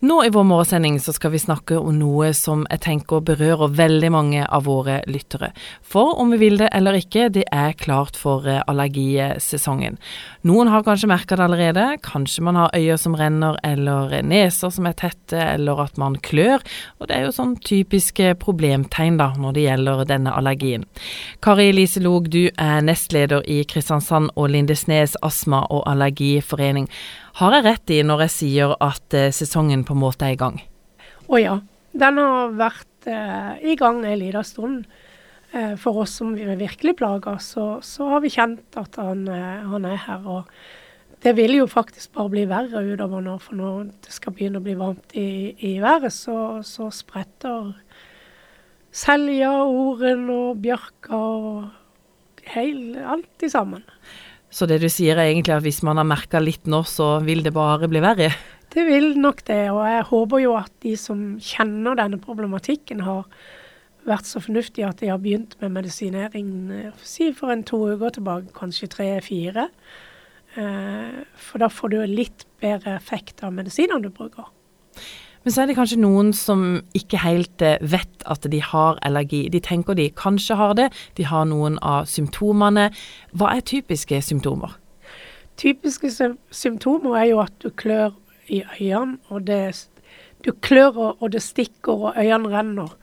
Nå i vår morgensending så skal vi snakke om noe som jeg tenker berører veldig mange av våre lyttere. For om vi vil det eller ikke, det er klart for eh, allergisesongen. Noen har kanskje merka det allerede. Kanskje man har øyer som renner, eller neser som er tette, eller at man klør. Og det er jo sånn typiske problemtegn da, når det gjelder denne allergien. Kari Elise Log, du er nestleder i Kristiansand og Lindesnes astma- og allergiforening. Har jeg rett i når jeg sier at eh, sesongen på en måte er i gang? Å ja. Den har vært eh, i gang en liten stund. Eh, for oss som er virkelig plaga, så, så, har vi kjent at han, eh, han, er her. Og det vil jo faktisk bare bli verre utover nå, for når det skal begynne å bli varmt i, i været, så, så spretter selja, oren og bjørka og heil, alt i sammen. Så det du sier er egentlig at hvis man har merka litt nå, så vil det bare bli verre? Det vil nok det, og jeg håper jo at de som kjenner denne problematikken, har vært så fornuftige at de har begynt med medisinering eh, si for en to uker tilbake, kanskje tre-fire. Eh, for da får du litt bedre effekt av medisinene du bruker. Men så er det kanskje noen som ikke helt eh, vet at de har allergi. De tenker de kanskje har det, de har noen av symptomene. Hva er typiske symptomer? Typiske symptomer er jo at du klør i øynene, og det, du klør og det stikker og øynene renner.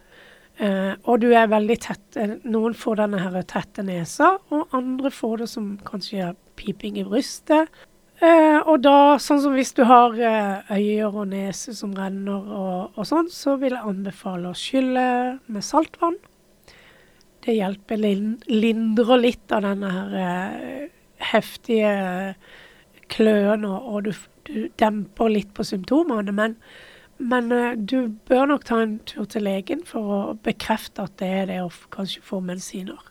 Eh, og du er veldig tett. Noen får denne her tette nesa, og andre får det som kanskje piping i brystet. Eh, og da, sånn som hvis du har eh, øyer og nese som renner og, og, sånn, så vil jeg anbefale å skylle med saltvann. Det hjelper, lindrer litt av denne her eh, heftige kløen, og, og du, du, demper litt på symptomene. Men, men eh, du bør nok ta en tur til legen for å bekrefte at det er det, og kanskje få medisiner.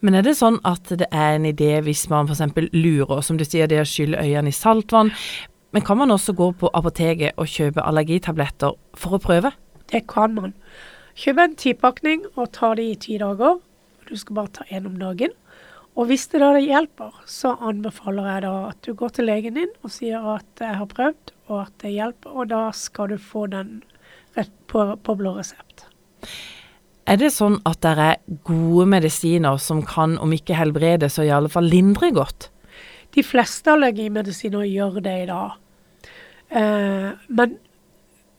Men er det sånn at det er en idé hvis man f.eks. lurer, som du sier det å skylle øynene i saltvann, men kan man også gå på apoteket og kjøpe allergitabletter for å prøve? Det kan man. Kjøp en tipakning og ta det i ti dager. Du skal bare ta én om dagen. Og hvis det da hjelper, så anbefaler jeg da at du går til legen din og sier at jeg har prøvd, og at det hjelper, og da skal du få den rett på, på blå resept. Er det sånn at det er gode medisiner som kan, om ikke helbrede, så i alle fall lindre godt? De fleste allergimedisiner gjør det i dag. Eh, men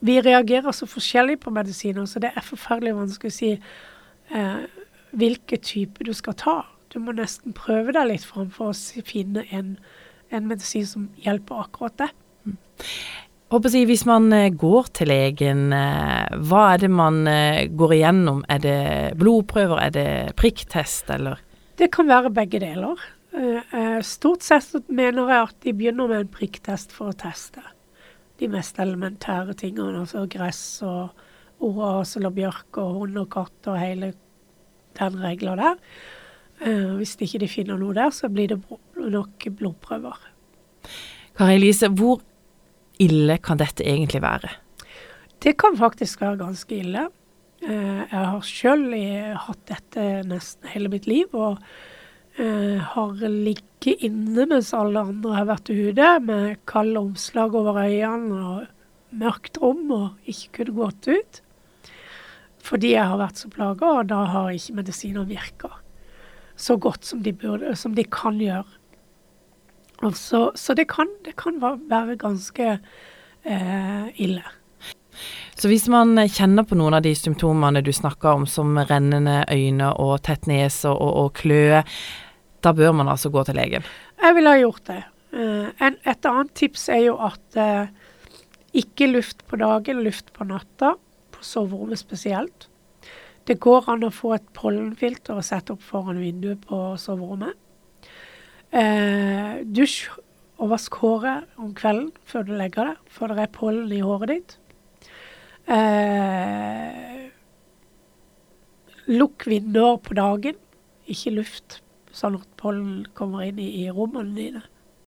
vi reagerer så forskjellig på medisiner, så det er forferdelig vanskelig å si eh, hvilken type du skal ta. Du må nesten prøve deg litt framfor å finne en, en medisin som hjelper akkurat det. Mm. Si, hvis man eh, går til legen, eh, hva er det man eh, går igjennom? Er det blodprøver, er det prikktest, eller? Det kan være begge deler. Stort sett mener jeg at de begynner med en prikktest for å teste de mest elementære tingene. Altså gress og orasel og bjørk og hund og katt og hele den regla der. Hvis ikke de finner noe der, så blir det nok blodprøver. Kari Elise, hvor ille kan dette egentlig være? Det kan faktisk være ganske ille. Eh, jeg har sjøl hatt dette nesten hele mitt liv, og eh, har ligget inne mens alle andre har vært ute, med kalde omslag over øynene og mørkt rom, og ikke kunne gått ut. Fordi jeg har vært så plaga, og da har ikke medisiner virka så godt som de, burde, som de kan gjøre. Så, så det, kan, det, kan, være ganske eh, ille. Så hvis man kjenner på noen av de symptomene du snakker om, som rennende øyne og tett nese og, og kløe, da bør man altså gå til legen? Jeg ville ha gjort det. En, et annet tips er jo at uh, ikke luft på dagen, luft på natta. På soverommet spesielt. Det går an å få et pollenfilter og sette opp foran vinduet på soverommet. Eh, dusj og vask håret om kvelden før du legger deg, for det er pollen i håret ditt. Eh, lukk vinduer på dagen, ikke luft, sånn at pollen kommer inn i, i rommene dine.